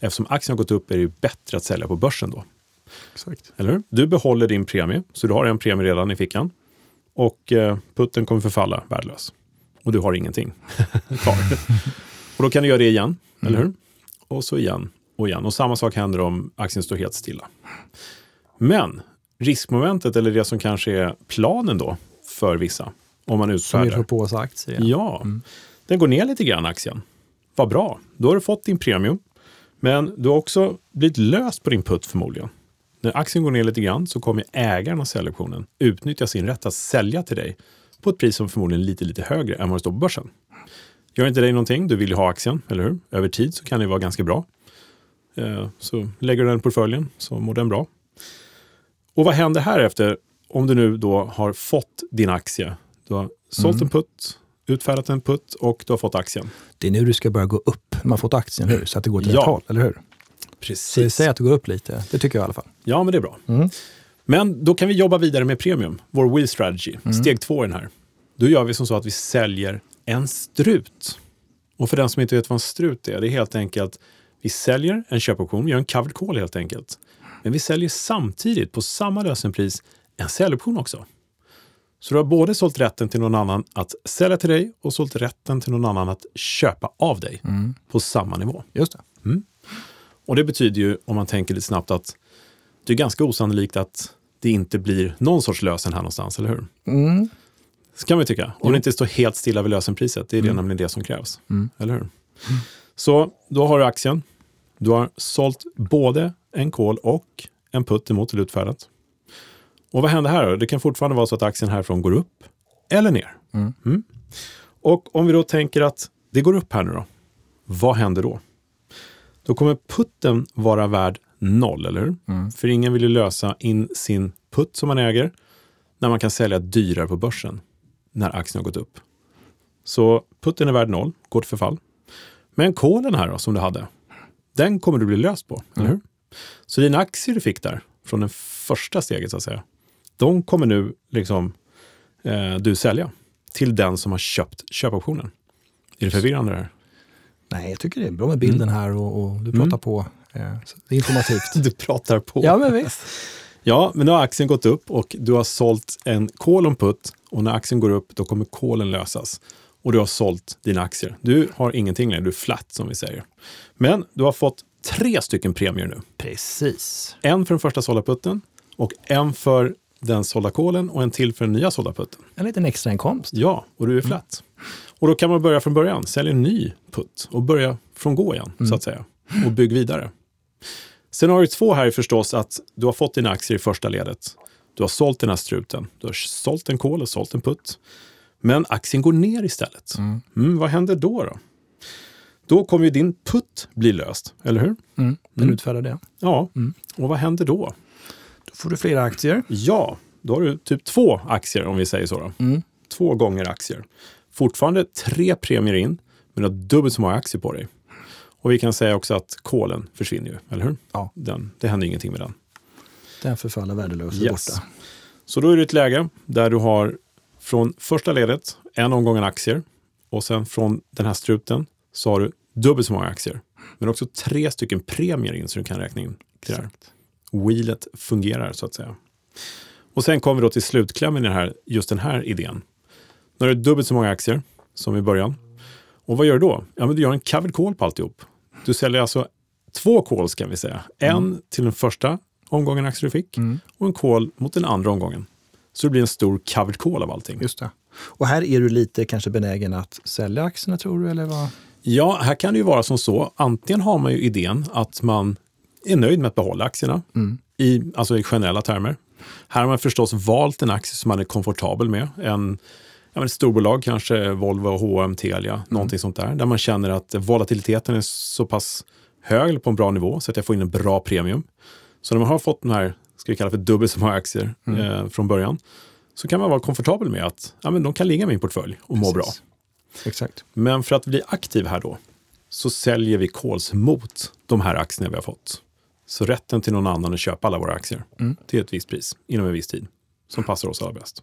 Eftersom aktien har gått upp är det ju bättre att sälja på börsen då. Exakt. Eller hur? Du behåller din premie, så du har en premie redan i fickan. Och eh, putten kommer förfalla värdelös. Och du har ingenting kvar. och då kan du göra det igen, eller hur? Och så igen och igen. Och samma sak händer om aktien står helt stilla. Men riskmomentet, eller det som kanske är planen då för vissa, om man Som vill utfärdar. få på sig aktier. Ja, den går ner lite grann aktien. Vad bra, då har du fått din premium. Men du har också blivit löst på din putt förmodligen. När aktien går ner lite grann så kommer ägaren av säljoptionen utnyttja sin rätt att sälja till dig på ett pris som förmodligen är lite, lite högre än vad det står på börsen. Gör inte dig någonting, du vill ju ha aktien, eller hur? Över tid så kan det vara ganska bra. Eh, Så lägger du den i portföljen så mår den bra. Och vad händer här efter om du nu då har fått din aktie? Du har sålt en putt, utfärdat en putt och du har fått aktien. Det är nu du ska börja gå upp. Man har fått aktien nu, så att det går till Ja. rätt håll, eller hur? Precis. säg att det går upp lite. Det tycker jag i alla fall. Ja, men det är bra. Men då kan vi jobba vidare med premium, vår wheel strategy. Steg två i den här. Då gör vi som så att vi säljer en strut. Och för den som inte vet vad en strut är, det är helt enkelt vi säljer en köpoption, vi gör en covered call helt enkelt. Men vi säljer samtidigt på samma lösenpris en säljoption också. Så du har både sålt rätten till någon annan att sälja till dig och sålt rätten till någon annan att köpa av dig på samma nivå. Just det. Och det betyder ju, om man tänker lite snabbt, att det är ganska osannolikt att det inte blir någon sorts lösen här någonstans, eller hur? Mm. Så kan vi tycka. Om det inte står helt stilla vid lösenpriset. Det är det nämligen det som krävs. Eller hur? Så då har du aktien. Du har sålt både en call och en putt emot till utfärdat. Och vad händer här då? Det kan fortfarande vara så att aktien härifrån går upp eller ner. Mm. Och om vi då tänker att det går upp här nu då. Vad händer då? Då kommer putten vara värd noll, eller hur? För ingen vill ju lösa in sin putt som man äger när man kan sälja dyrare på börsen när aktien har gått upp. Så putten är värd noll, går till förfall. Men kolen här då, som du hade, den kommer du bli löst på, eller hur? Så dina aktier du fick där, från det första steget så att säga, de kommer nu liksom eh, du sälja till den som har köpt köpoptionen. Är det förvirrande det här? Nej, jag tycker det är bra med bilden här och, och du pratar på. Eh, det är informativt. Du pratar på. ja, men visst. Ja, men nu har aktien gått upp och du har sålt en call on put och när aktien går upp då kommer callen lösas. Och du har sålt dina aktier. Du har ingenting längre, du är flat som vi säger. Men du har fått tre stycken premier nu. Precis. En för den första sålda putten och en för den sålda callen och en till för den nya sålda putten. En liten extrainkomst. Ja, och du är flat. Och då kan man börja från början, sälja en ny putt och börja från gå igen, så att säga. Och bygg vidare. Scenario två här är förstås att du har fått dina aktier i första ledet. Du har sålt den här struten. Du har sålt en kol och sålt en putt. Men aktien går ner istället. Mm, vad händer då? Då Då kommer ju din putt bli löst, eller hur? Mm. Den utfärdar det. Ja, och vad händer då? Får du flera aktier. Ja, då har du typ två aktier om vi säger så. Då. Två gånger aktier. Fortfarande tre premier in, men du har dubbelt så många aktier på dig. Och vi kan säga också att kolen försvinner ju, eller hur? Ja. Den, det händer ingenting med den. Den förfaller värdelös Yes. borta. Så då är det ett läge där du har från första ledet en omgång aktier och sen från den här struten så har du dubbelt så många aktier. Men också tre stycken premier in så du kan räkna in det där. Wheelet fungerar så att säga. Och sen kommer vi då till slutklämmen i den här, just den här idén. När du har dubbelt så många aktier som i början. Och vad gör du då? Ja, men du gör en covered call på alltihop. Du säljer alltså två calls kan vi säga. En till den första omgången aktier du fick och en call mot den andra omgången. Så det blir en stor covered call av allting. Just det. Och här är du lite kanske benägen att sälja aktierna tror du? Eller vad? Ja, här kan det ju vara som så. Antingen har man ju idén att man är nöjd med att behålla aktierna i, alltså i generella termer. Här har man förstås valt en aktie som man är komfortabel med. En, ja, ett storbolag, kanske Volvo, H&M, Telia, någonting sånt där. Där man känner att volatiliteten är så pass hög på en bra nivå så att jag får in en bra premium. Så när man har fått de här, ska vi kalla för dubbelt så många aktier eh, från början, så kan man vara komfortabel med att ja, men de kan ligga i min portfölj och må bra. Precis. Exakt. Men för att bli aktiv här då, så säljer vi calls mot de här aktierna vi har fått. Så rätten till någon annan att köpa alla våra aktier till ett visst pris inom en viss tid, som passar oss allra bäst.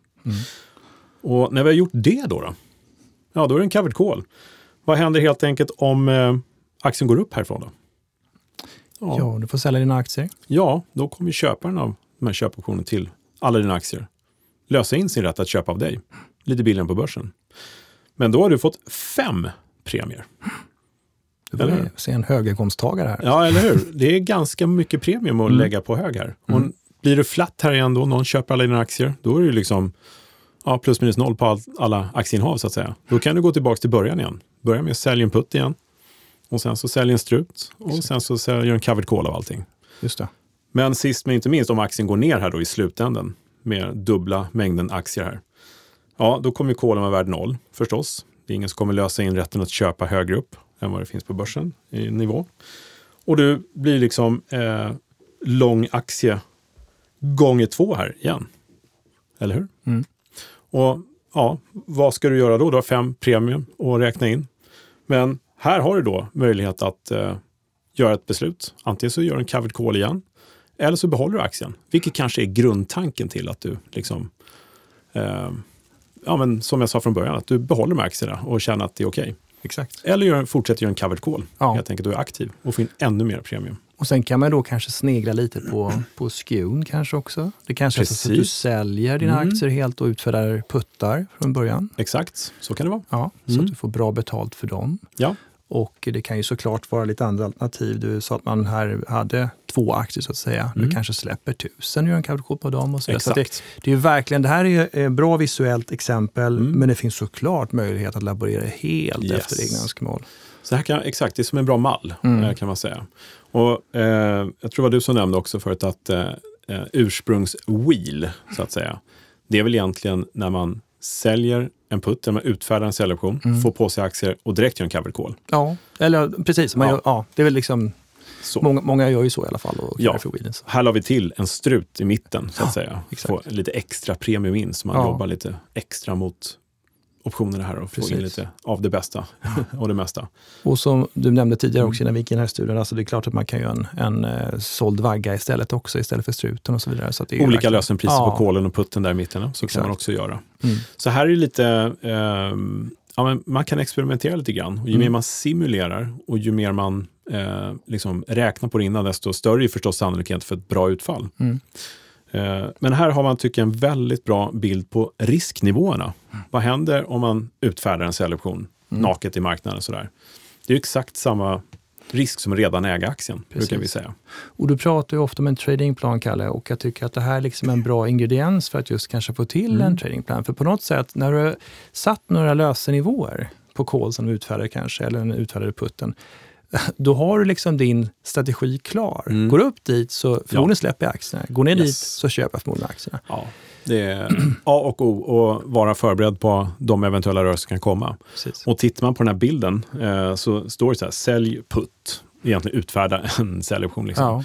Och när vi har gjort det då, då, ja då är det en covered call. Vad händer helt enkelt om eh, aktien går upp härifrån då? Ja, Ja, du får sälja dina aktier. ja, då kommer köparen av de här köpoptionerna till alla dina aktier lösa in sin rätt att köpa av dig, lite billigare än på börsen. Men då har du fått fem premier. Du får Eller se en höginkomsttagare här. Ja, eller hur? Det är ganska mycket premium att lägga på hög här. Och blir det flatt här igen då, någon köper alla dina aktier, då är det ju liksom ja, plus minus noll på all, alla aktieinnehav så att säga. Då kan du gå tillbaka till början igen. Börja med att sälja en putt igen. Och sen så sälja en strut. Och sen så säljer en covered call av allting. Just det. Men sist men inte minst, om aktien går ner här då i slutänden med dubbla mängden aktier här. Ja, då kommer ju kolen vara värd noll förstås. Det är ingen som kommer lösa in rätten att köpa högre upp än vad det finns på börsen i nivå. Och du blir liksom eh, lång aktie gånger två här igen. Eller hur? Mm. Och ja, vad ska du göra då? Du har fem premium att räkna in. Men här har du då möjlighet att eh, göra ett beslut. Antingen så gör du en covered call igen eller så behåller du aktien. Vilket kanske är grundtanken till att du liksom eh, ja, men som jag sa från början, att du behåller med aktierna och känner att det är okej. Exakt. Eller gör, fortsätter göra en covered call. Ja. Helt enkelt, du är aktiv och får in ännu mer premium. Och sen kan man då kanske snegla lite på, på skewn kanske också. Det kanske är så att du Precis. säljer dina Mm. aktier helt och utfärdar puttar från början. Exakt, så kan det vara. Ja, så Mm. att du får bra betalt för dem. Ja, Och det kan ju såklart vara lite andra alternativ. Du sa att man här hade två aktier så att säga. Du Mm. kanske släpper tusen gör en call på dem. Och så så det, det är verkligen, det här är ett bra visuellt exempel, Mm. men det finns såklart möjlighet att laborera helt Yes. efter egna önskemål. Så här kan, exakt, det är som en bra mall Mm. eh, kan man säga. Och eh, Jag tror det var du som nämnde också förut att eh, eh, ursprungs-wheel, så att säga, det är väl egentligen när man säljer en när man utfärdar en säljoption, Mm. får på sig aktier och direkt gör en covered call. Ja, eller precis. Man Ja. Gör, ja, det är väl liksom, många, många gör ju så i alla fall. Och Ja. Här la vi till en strut i mitten, så att Ja, säga. exakt. Få lite extra premium in, så man Ja. jobbar lite extra mot optionerna här och får in lite av det bästa och det mesta. Och som du nämnde tidigare också innan vi gick in i här studien, alltså det är klart att man kan göra en, en eh, såld vagga istället också, istället för struten och så vidare. Så Olika verkligen- lösenpriser Ja. på kolen och putten där i mitten, så Exakt. kan man också göra. Mm. Så här är lite, ehm, ja, men man kan experimentera lite grann. Och ju Mm. mer man simulerar och ju mer man eh, liksom räknar på det innan, desto större är förstås sannolikhet för ett bra utfall. Mm. Eh, men här har man, tycker jag, en väldigt bra bild på risknivåerna. Mm. Vad händer om man utfärdar en säljoption naket i marknaden? Och sådär? Det är exakt samma risk som redan äga aktien, brukar vi Precis. säga. Och du pratar ju ofta om en tradingplan, Kalle, och jag tycker att det här är liksom en bra ingrediens för att just kanske få till Mm. en tradingplan. För på något sätt, när du har satt några lösenivåer på call som du utfärdar kanske, eller den utfärdade putten, då har du liksom din strategi klar. Mm. Går du upp dit så förmodligen släpper jag aktierna. Går ner Yes. dit så köper jag förmodligen aktierna. Ja, det är A och O att vara förberedd på de eventuella rörelser som kan komma. Precis. Och tittar man på den här bilden eh, så står det så här, sälj putt. Egentligen utfärda en säljoption. Liksom. Ja,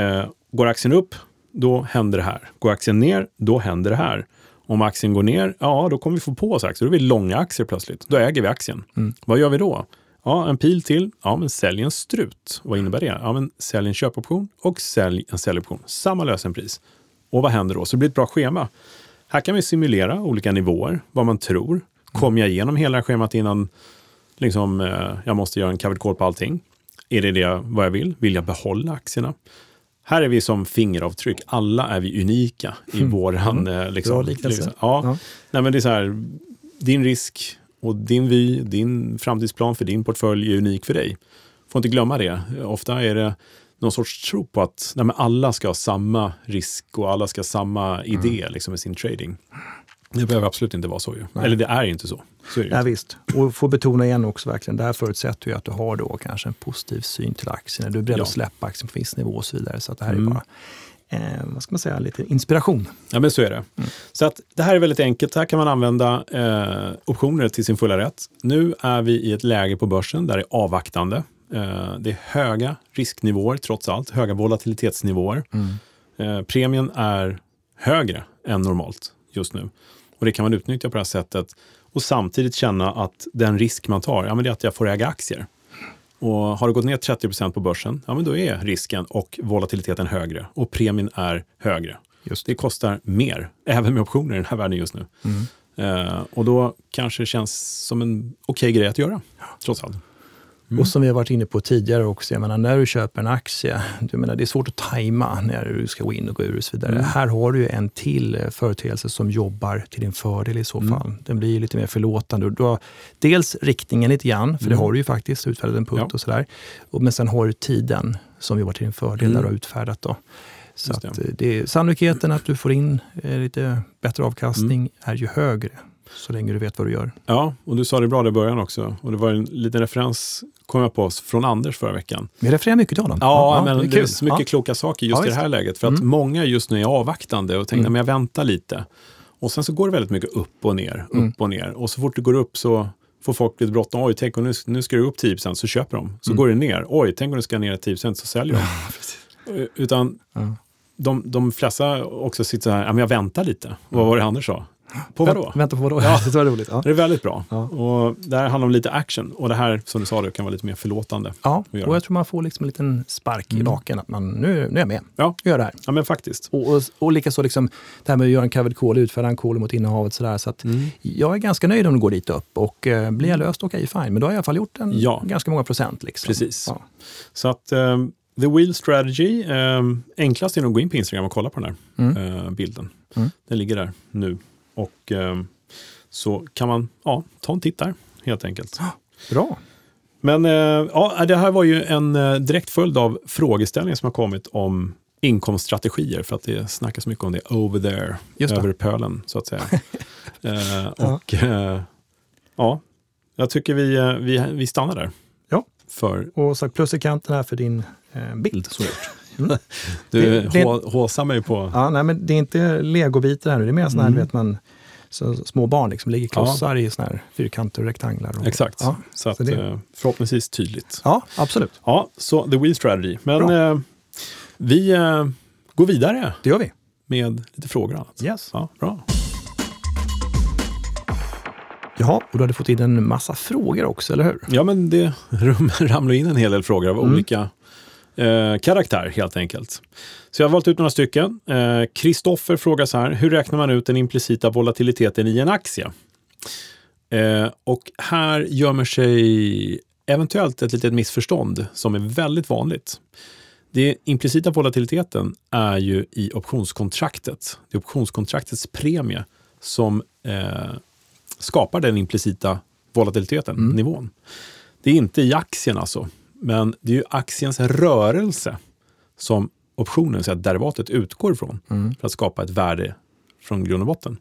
Eh, går aktien upp, då händer det här. Går aktien ner, då händer det här. Om aktien går ner, ja då kommer vi få på oss aktier. Då är vi långa aktier plötsligt. Då äger vi aktien. Mm. Vad gör vi då? Ja, en pil till. Ja, men sälj en strut. Vad innebär det? Ja, men sälj en köpoption och sälj en säljoption. Samma lösenpris. Och vad händer då? Så det blir ett bra schema. Här kan vi simulera olika nivåer, vad man tror. Kommer jag igenom hela schemat innan liksom, eh, jag måste göra en covered call på allting? Är det det vad jag vill? Vill jag behålla aktierna? Här är vi som fingeravtryck. Alla är vi unika i mm. våran... Mm. Liksom, Bra liknelse. Ja. ja. Nej, men det är så här, din risk och din vy, din framtidsplan för din portfölj är unik för dig. Får inte glömma det. Ofta är det någon sorts tro på att nej, alla ska ha samma risk och alla ska ha samma idé mm. liksom, med sin trading. Det behöver absolut inte vara så. Ju. Eller det är inte så. så det Nej, visst. Och få betona igen också verkligen, det här förutsätter ju att du har då kanske en positiv syn till aktien. Du är beredd ja. att släppa aktien på viss nivå och så vidare. Så att det här mm. är bara eh, vad ska man säga, lite inspiration. Ja, men så är det. Mm. Så att det här är väldigt enkelt. Här kan man använda eh, optioner till sin fulla rätt. Nu är vi i ett läge på börsen där det är avvaktande. Eh, det är höga risknivåer trots allt, höga volatilitetsnivåer. Mm. Eh, premien är högre än normalt just nu. Och det kan man utnyttja på det här sättet och samtidigt känna att den risk man tar, ja, men det är att jag får äga aktier. Och har det gått ner 30 procent på börsen, ja, men då är risken och volatiliteten högre och premien är högre. Just. Det kostar mer, även med optioner i den här världen just nu. Mm. Uh, och då kanske det känns som en okej okay grej att göra, trots allt. Mm. Och som vi har varit inne på tidigare också, jag menar, när du köper en aktie, du menar, det är svårt att tajma när du ska gå in och gå ur och så vidare. Mm. Här har du en till eh, företeelse som jobbar till din fördel i så mm. fall. Den blir lite mer förlåtande. Du har dels riktningen lite grann, för det mm. har du ju faktiskt, utfärdat en punkt ja. och sådär. Men sen har du tiden som jobbar till din fördel, mm. där du har utfärdat. Då. Så att det. Eh, det sannolikheten att du får in eh, lite bättre avkastning mm. är ju högre så länge du vet vad du gör. Ja, och du sa det bra i början också. Och det var en liten referens, kom jag på, från Anders förra veckan. Vi refererar mycket till honom. Ja, ja, men det är, det är så mycket ja. kloka saker just ja, i det här läget. För att mm. många just nu är avvaktande och tänker, mm. men jag väntar lite. Och sen så går det väldigt mycket upp och ner, upp mm. och ner. Och så fort det går upp så får folk lite bråttom. Oj, tänk om nu, nu ska det upp 10 så köper de. Så mm. går det ner. Oj, tänk om det ska ner 10 så säljer de. Utan de, de flesta också sitter så här, jag väntar lite. Vad var det Anders sa? På vadå? Vänta på vadå? Ja. det var roligt. Ja. Det är väldigt bra. Ja. Och det här handlar om lite action. Och det här, som du sa, det kan vara lite mer förlåtande. Ja, och jag tror man får liksom en liten spark mm. i baken. Att man, nu, nu är jag med. Ja. Jag gör det här. Ja, men faktiskt. Och, och, och likaså liksom, det här med att göra en covered call, utfärda en call mot innehavet. Sådär, så att mm. Jag är ganska nöjd om det går dit upp. Och eh, blir jag löst, okej, okay, fine. Men då har jag i alla fall gjort en, ja. ganska många procent. Liksom. Precis. Ja. Så att um, The Wheel Strategy, um, enklast är nog att gå in på Instagram och kolla på den här mm. uh, bilden. Mm. Den ligger där nu. Och um, så kan man ja, ta en titt där helt enkelt. Bra. Men eh, ja, det här var ju en eh, direkt följd av frågeställningar som har kommit om inkomststrategier för att det snackas mycket om det over there, över pölen så att säga. eh, och eh, ja, jag tycker vi, eh, vi, vi stannar där. Ja, för... och sagt plus i kanten här för din eh, bild. Mm. Du håsar mig på... Ja, nej, men det är inte legobitar här nu, det är mer sådana här, mm. vet man, så små barn liksom ligger klossar ja. i såna här fyrkanter och rektanglar. Och, Exakt, ja, så, att, så det... Eh, förhoppningsvis tydligt. Ja, absolut. Ja, så the wheel strategy. Men eh, vi eh, går vidare. Det gör vi. Med lite frågor och annat. Yes. Ja, bra. Jaha, och du hade fått in en massa frågor också, eller hur? Ja, men det ramlar in en hel del frågor av mm. olika eh, karaktär helt enkelt. Så jag har valt ut några stycken. Kristoffer eh, frågar så här, hur räknar man ut den implicita volatiliteten i en aktie? Eh, och här gömmer sig eventuellt ett litet missförstånd som är väldigt vanligt. Den implicita volatiliteten är ju i optionskontraktet. Det är optionskontraktets premie som eh, skapar den implicita volatiliteten, mm. nivån. Det är inte i aktien alltså, men det är ju aktiens rörelse som optionen, så att derivatet, utgår ifrån mm. för att skapa ett värde från grund och botten.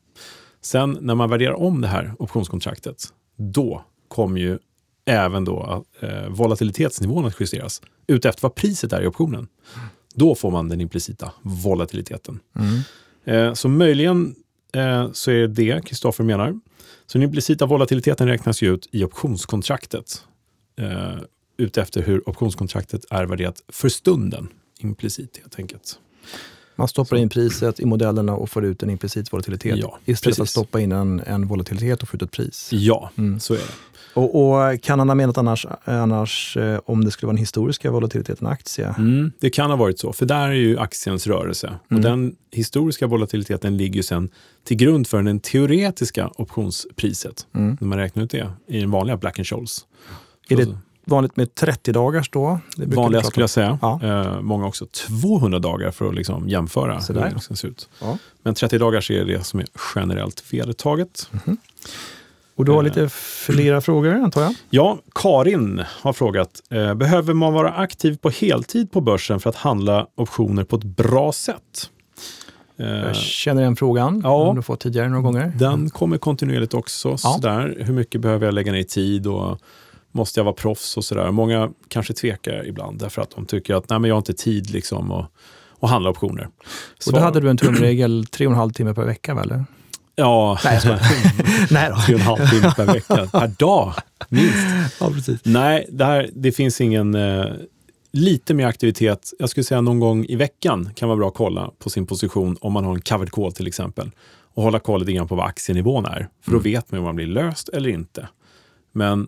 Sen när man värderar om det här optionskontraktet, då kommer ju även då eh, volatilitetsnivån att justeras utefter vad priset är i optionen. Då får man den implicita volatiliteten. Mm. Eh, så möjligen eh, så är det det Kristoffer menar. Så den implicita volatiliteten räknas ju ut i optionskontraktet utefter hur optionskontraktet är värderat för stunden implicit helt enkelt. Man stoppar in priset i modellerna och får ut en implicit volatilitet Ja, istället för att precis. stoppa in en, en volatilitet och få ut ett pris. Ja, Mm. så är det. Och, och kan han ha menat annars, annars eh, om det skulle vara den historiska volatiliteten i aktie? Mm, det kan ha varit så, för där är ju aktiens rörelse. Och Mm. den historiska volatiliteten ligger ju sen till grund för den teoretiska optionspriset. Mm. När man räknar ut det i den vanliga Black Scholes. Är det vanligt med 30 dagars då? Vanliga skulle jag säga. Ja. Eh, många också 200 dagar för att liksom jämföra hur det ska se ut. Ja. Men 30 dagars är det som är generellt vedertaget. Och du har Eh. lite flera frågor antar jag? Ja, Karin har frågat, eh, behöver man vara aktiv på heltid på börsen för att handla optioner på ett bra sätt? Eh, Jag känner den frågan. ja. Har du fått tidigare några gånger? Den kommer kontinuerligt också. Ja. Sådär. Hur mycket behöver jag lägga ner i tid och måste jag vara proffs och sådär. Många kanske tvekar ibland därför att de tycker att Nej, men jag har inte tid liksom att, att handla optioner. Och då hade du en tumregel tre och en halv timme per vecka, eller? Ja, Nej. Nej då. tre och en halv timme per vecka. Per dag, minst. Ja, precis. Nej, det, här, det finns ingen... Eh, lite mer aktivitet, jag skulle säga någon gång i veckan kan vara bra att kolla på sin position om man har en covered call till exempel. Och hålla koll lite grann på vad aktienivån är. För då vet man om man blir löst eller inte. Men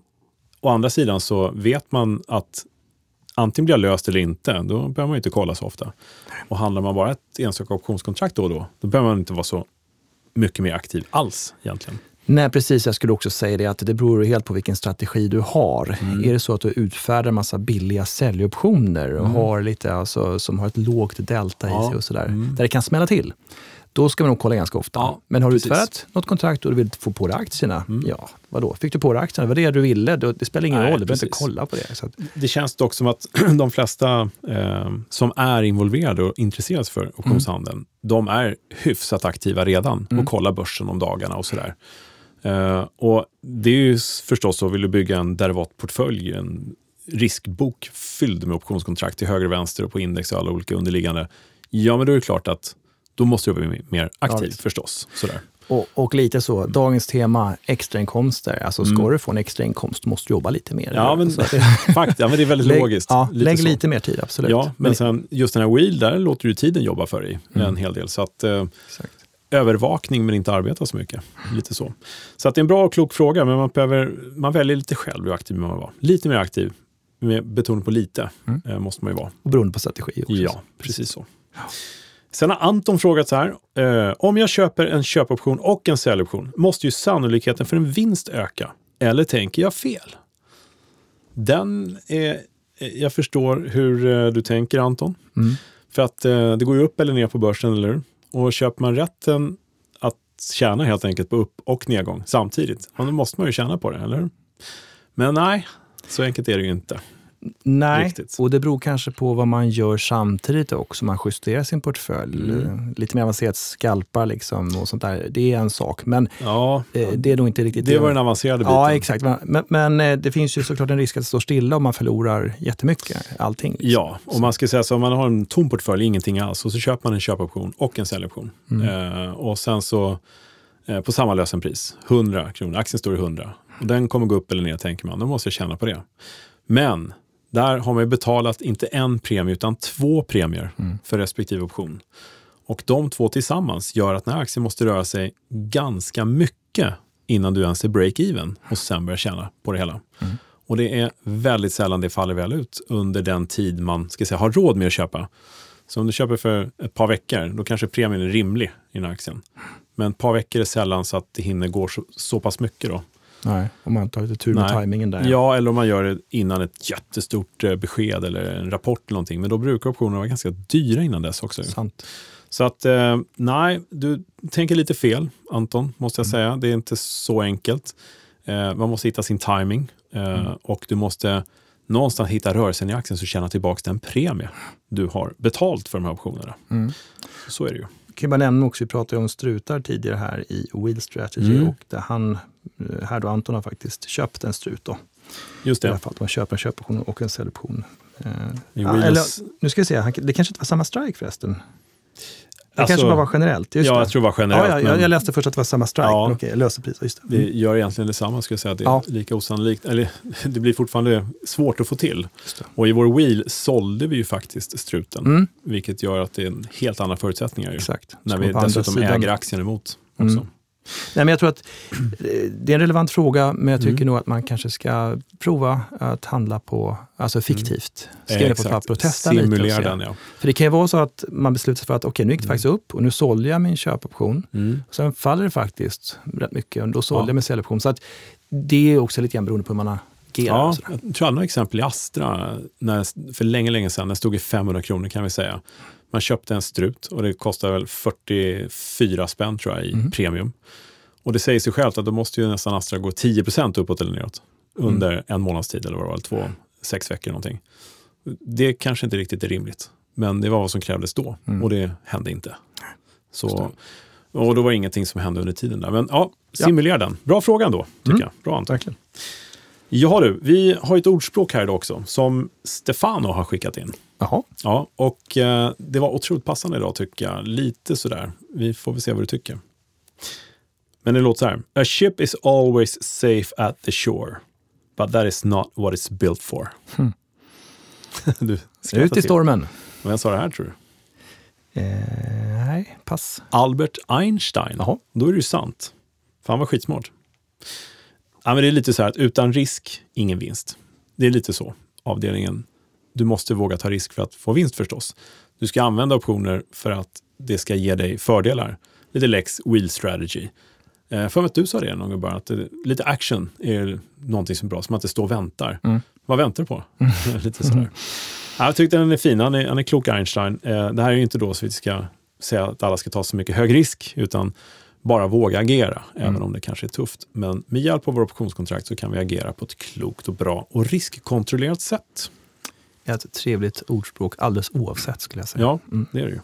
å andra sidan så vet man att antingen blir jag löst eller inte, då behöver man inte kolla så ofta. Och handlar man bara ett enstaka optionskontrakt då och då, då behöver man inte vara så mycket mer aktiv alls egentligen. Nej, precis. Jag skulle också säga det att det beror helt på vilken strategi du har. Är det så att du utfärdar en massa billiga säljoptioner och har lite, alltså, som har ett lågt delta i Ja. sig och sådär, där det kan smälla till. Då ska man nog kolla ganska ofta. Ja, Men har du precis. Mm. utfärdat något kontrakt och du vill få på dig aktierna, ja, vadå? Fick du på dig aktierna? Det var det du ville. Det spelar ingen Nej, roll, du behöver inte kolla på det. Att, Det känns dock som att de flesta eh, som är involverade och intresserade för optionshandeln, de är hyfsat aktiva redan och kollar börsen om dagarna och sådär. Eh, och det är ju förstås så, vill du bygga en derivatportfölj, en riskbok fylld med optionskontrakt till höger och vänster och på index och alla olika underliggande, ja men då är det klart att då måste du vara mer aktiv visst. förstås. Sådär. Och, och lite så, dagens tema, extrainkomster. Alltså ska Mm. du få en extrainkomst måste du jobba lite mer. Ja, men, fakt, ja, men det är väldigt lägg, logiskt. Ja, lägg så. lite mer tid, absolut. Ja, men sen just den här wheel, där låter ju tiden jobba för dig Mm. en hel del. Så att eh, övervakning men inte arbeta så mycket. Lite så. Så att det är en bra och klok fråga, men man, behöver, man väljer lite själv hur aktiv man vill vara. Lite mer aktiv, med betoning på lite, Mm. eh, måste man ju vara. Och beroende på strategi också. Ja, precis så. Sen har Anton frågat så här. Eh, om jag köper en köpoption och en säljoption måste ju sannolikheten för en vinst öka. Eller tänker jag fel? Den är... eh, Jag förstår hur eh, du tänker Anton. Mm. För att eh, det går ju upp eller ner på börsen, eller hur? Och köper man rätten att tjäna helt enkelt på upp och nedgång samtidigt, då måste man ju tjäna på det, eller hur? Men nej, så enkelt är det ju inte. Nej, Riktigt. och det beror kanske på vad man gör samtidigt också. Man justerar sin portfölj. Mm. Lite mer avancerat skalpar liksom och sånt där. Det är en sak, men Ja, eh, det är nog inte riktigt det var den avancerade biten. Ja, exakt. Men, men eh, det finns ju såklart en risk att det står stilla om man förlorar jättemycket. Allting. liksom. Ja, och man ska säga så om man har en tom portfölj, ingenting alls, och så köper man en köpoption och en säljoption. Mm. Eh, och sen så eh, på samma lösenpris, 100 kronor, aktien står i 100. Och den kommer gå upp eller ner tänker man, då måste jag tjäna på det. Men där har man ju betalat inte en premie utan två premier Mm. för respektive option. Och de två tillsammans gör att den här aktien måste röra sig ganska mycket innan du ens är break-even och sen börjar tjäna på det hela. Mm. Och det är väldigt sällan det faller väl ut under den tid man ska säga, har råd med att köpa. Så om du köper för ett par veckor, då kanske premien är rimlig i den här aktien. Men ett par veckor är sällan så att det hinner gå så, så pass mycket. Då. Nej, om man tar lite tur med Nej. tajmingen där. Ja, eller om man gör det innan ett jättestort eh, besked eller en rapport eller någonting. Men då brukar optionerna vara ganska dyra innan dess också. Sant. Så att eh, nej, du tänker lite fel Anton, måste jag säga. Det är inte så enkelt. Eh, man måste hitta sin timing eh, och du måste någonstans hitta rörelsen i aktien så tjäna tillbaka den premie du har betalt för de här optionerna. Mm. Så är det ju. kan man nämna också, vi pratade om strutar tidigare här i Wheel Strategy Mm. och där han, här då Anton har faktiskt köpt en strut då. Just I alla det. fall, man köper en köpoption och en säljoption. Eh, Wheels- eller, nu ska vi se, det kanske inte var samma strike förresten? Det Alltså- kanske bara var generellt. Just ja, det. jag tror det var generellt. ja, ja, men jag läste först att det var samma strike, Ja. men okej, lösepris. Just det. det gör egentligen detsamma, skulle jag säga. Det är Ja. lika osannolikt. Eller det blir fortfarande svårt att få till. Det. Och i vår wheel sålde vi ju faktiskt struten. Mm, Vilket gör att det är en helt andra förutsättningar. Exakt. när vi dessutom äger aktien emot. Också. Mm. Nej, men jag tror att eh, det är en relevant fråga, men jag tycker Mm. nog att man kanske ska prova att handla på, alltså fiktivt. Skriva ner på ett papper och testa lite. Och Simulera den, ja. För det kan ju vara så att man beslutar sig för att okej, nu gick det Mm. faktiskt upp och nu sålde jag min köpoption. Mm. Sen faller det faktiskt rätt mycket och då sålde Ja. jag min säljoption. Så att det är också lite grann beroende på hur man agerar. Ja, och jag tror jag hade några exempel i Astra, när, för länge, länge sedan, det stod i 500 kronor kan vi säga. Man köpte en strut och det kostade väl 44 spänn tror jag i Mm. premium. Och det säger sig självt att då måste ju nästan Astra gå 10% uppåt eller neråt under Mm. en månads tid eller vad det var, två, sex veckor någonting. Det kanske inte riktigt är rimligt, men det var vad som krävdes då Mm. och det hände inte. Så, och då var det ingenting som hände under tiden där. Men ja, simulera den. Bra fråga ändå, tycker Mm. jag. Bra Anton. Verkligen. Ja du, vi har ett ordspråk här idag också som Stefano har skickat in. Jaha, Ja, och eh, det var otroligt passande idag tycker jag. Lite sådär. Vi får väl se vad du tycker. Men det låter så här. A ship is always safe at the shore. But that is not what it's built for. Hmm. du ut i stormen. Vem sa det här tror du? Eh, nej, pass. Albert Einstein. Jaha. Då är det ju sant. För han var skitsmart. Ja, men det är lite så här att utan risk, ingen vinst. Det är lite så, avdelningen. Du måste våga ta risk för att få vinst förstås. Du ska använda optioner för att det ska ge dig fördelar. Lite lex wheel strategy. Eh, för att du sa det någon gång bara, att det, lite action är någonting som är bra, som att det står och väntar. Mm. Vad väntar du på? lite sådär. Ja, jag tyckte den är fin, han är, han är klok Einstein. Eh, det här är ju inte då så vi ska säga att alla ska ta så mycket hög risk, utan bara våga agera, även Mm. om det kanske är tufft. Men med hjälp av våra optionskontrakt så kan vi agera på ett klokt och bra och riskkontrollerat sätt. Ett trevligt ordspråk alldeles oavsett skulle jag säga. Ja, Mm. det är det ju.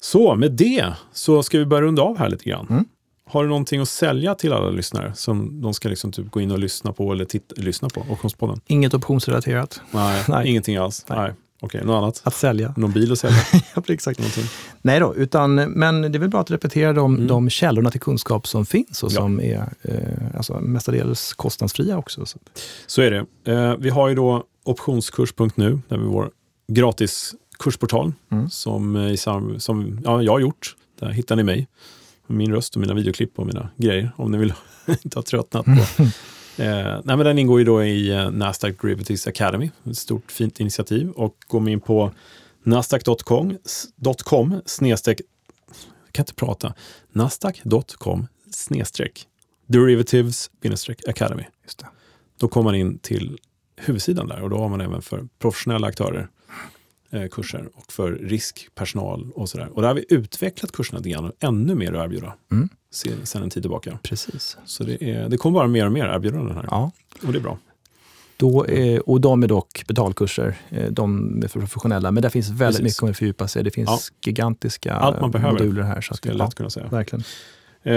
Så med det så ska vi börja runda av här lite grann. Mm. Har du någonting att sälja till alla lyssnare som de ska liksom typ gå in och lyssna på eller titta, lyssna på? Optionspodden? Inget optionsrelaterat. Nej, Nej. ingenting alls. Nej. Nej. Okej, något annat? Att sälja. Någon bil att sälja? ja, exakt. Någonting? Nej då, utan, men det är väl bra att repetera de, Mm. de källorna till kunskap som finns och Ja. som är eh, alltså, mestadels kostnadsfria också. Så. Så är det. Eh, vi har ju då optionskurs.nu, där vi vår gratis kursportal Mm. som, eh, som ja, jag har gjort. Där hittar ni mig. Min röst och mina videoklipp och mina grejer, om ni vill inte ha tröttnat på. Eh, nej, men den ingår ju då i eh, Nasdaq Derivatives Academy, ett stort fint initiativ. Och går man in på nasdaq.com snedstreck, jag kan inte prata, nasdaq.com snedstreck derivatives academy. Just det. Då kommer man in till huvudsidan där och då har man även för professionella aktörer eh, kurser och för riskpersonal och sådär. Och där har vi utvecklat kurserna lite grann och ännu mer att erbjuda Mm. Sen en tid tillbaka. Precis. Så det, är, det kommer bara mer och mer erbjudanden här Ja. och det är bra. Då, eh, och de är dock betalkurser, eh, de är för professionella. Men där finns väldigt Precis. mycket att fördjupa sig. Det finns Ja. gigantiska Allt man behöver, moduler här. Så att, Skulle jag ja, lätt kunna säga. verkligen. Eh,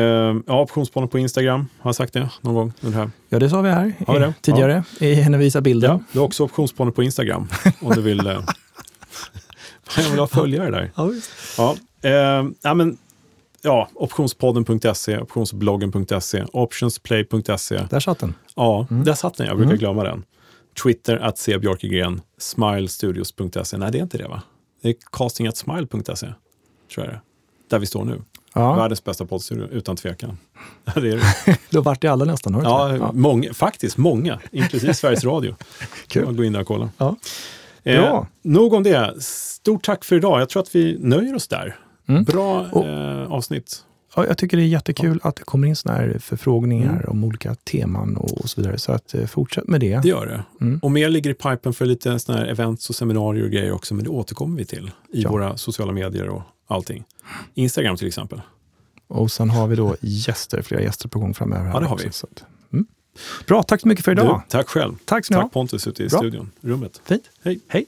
ja, optionsspånen på Instagram, har jag sagt det någon gång under det här? Ja, det sa vi här Har vi eh, det? tidigare, i, när vi visade bilden. Ja, du har också optionsspaning på Instagram om du vill. Jag vill ha följare där. Ja, visst. Ja, eh, ja, men, ja optionspodden.se, optionsbloggen.se, optionsplay.se. Där satt den. Ja, där satt den. Jag brukar Mm. glömma den. Twitter att se Björkegren, smilestudios.se. Nej, det är inte det va? Det är castingatsmile.se, tror jag det är. Där vi står nu. Ja, Världens bästa poddstudio, utan tvekan. Ja, det är det. då vart det alla nästan. Har du Ja, det? Många, faktiskt många, inklusive Sveriges Radio. Kul. Jag gå in där och kolla. Ja. Eh, nog om det. Stort tack för idag. Jag tror att vi nöjer oss där. Mm. Bra Och- eh, avsnitt. Ja, jag tycker det är jättekul att det kommer in såna här förfrågningar Mm. om olika teman och, och så vidare. Så att, eh, fortsätt med det. Det gör det. Mm. Och mer ligger i pipen för lite såna här events och seminarier och grejer också, men det återkommer vi till i Ja. våra sociala medier och allting. Instagram till exempel. Och sen har vi då gäster, flera gäster på gång framöver. Ja, det har också, vi. Så att, mm. Bra, tack så mycket för idag. Du, tack själv. tack Tack. Pontus ute i Bra. studion, rummet. Fint. Hej. Hej.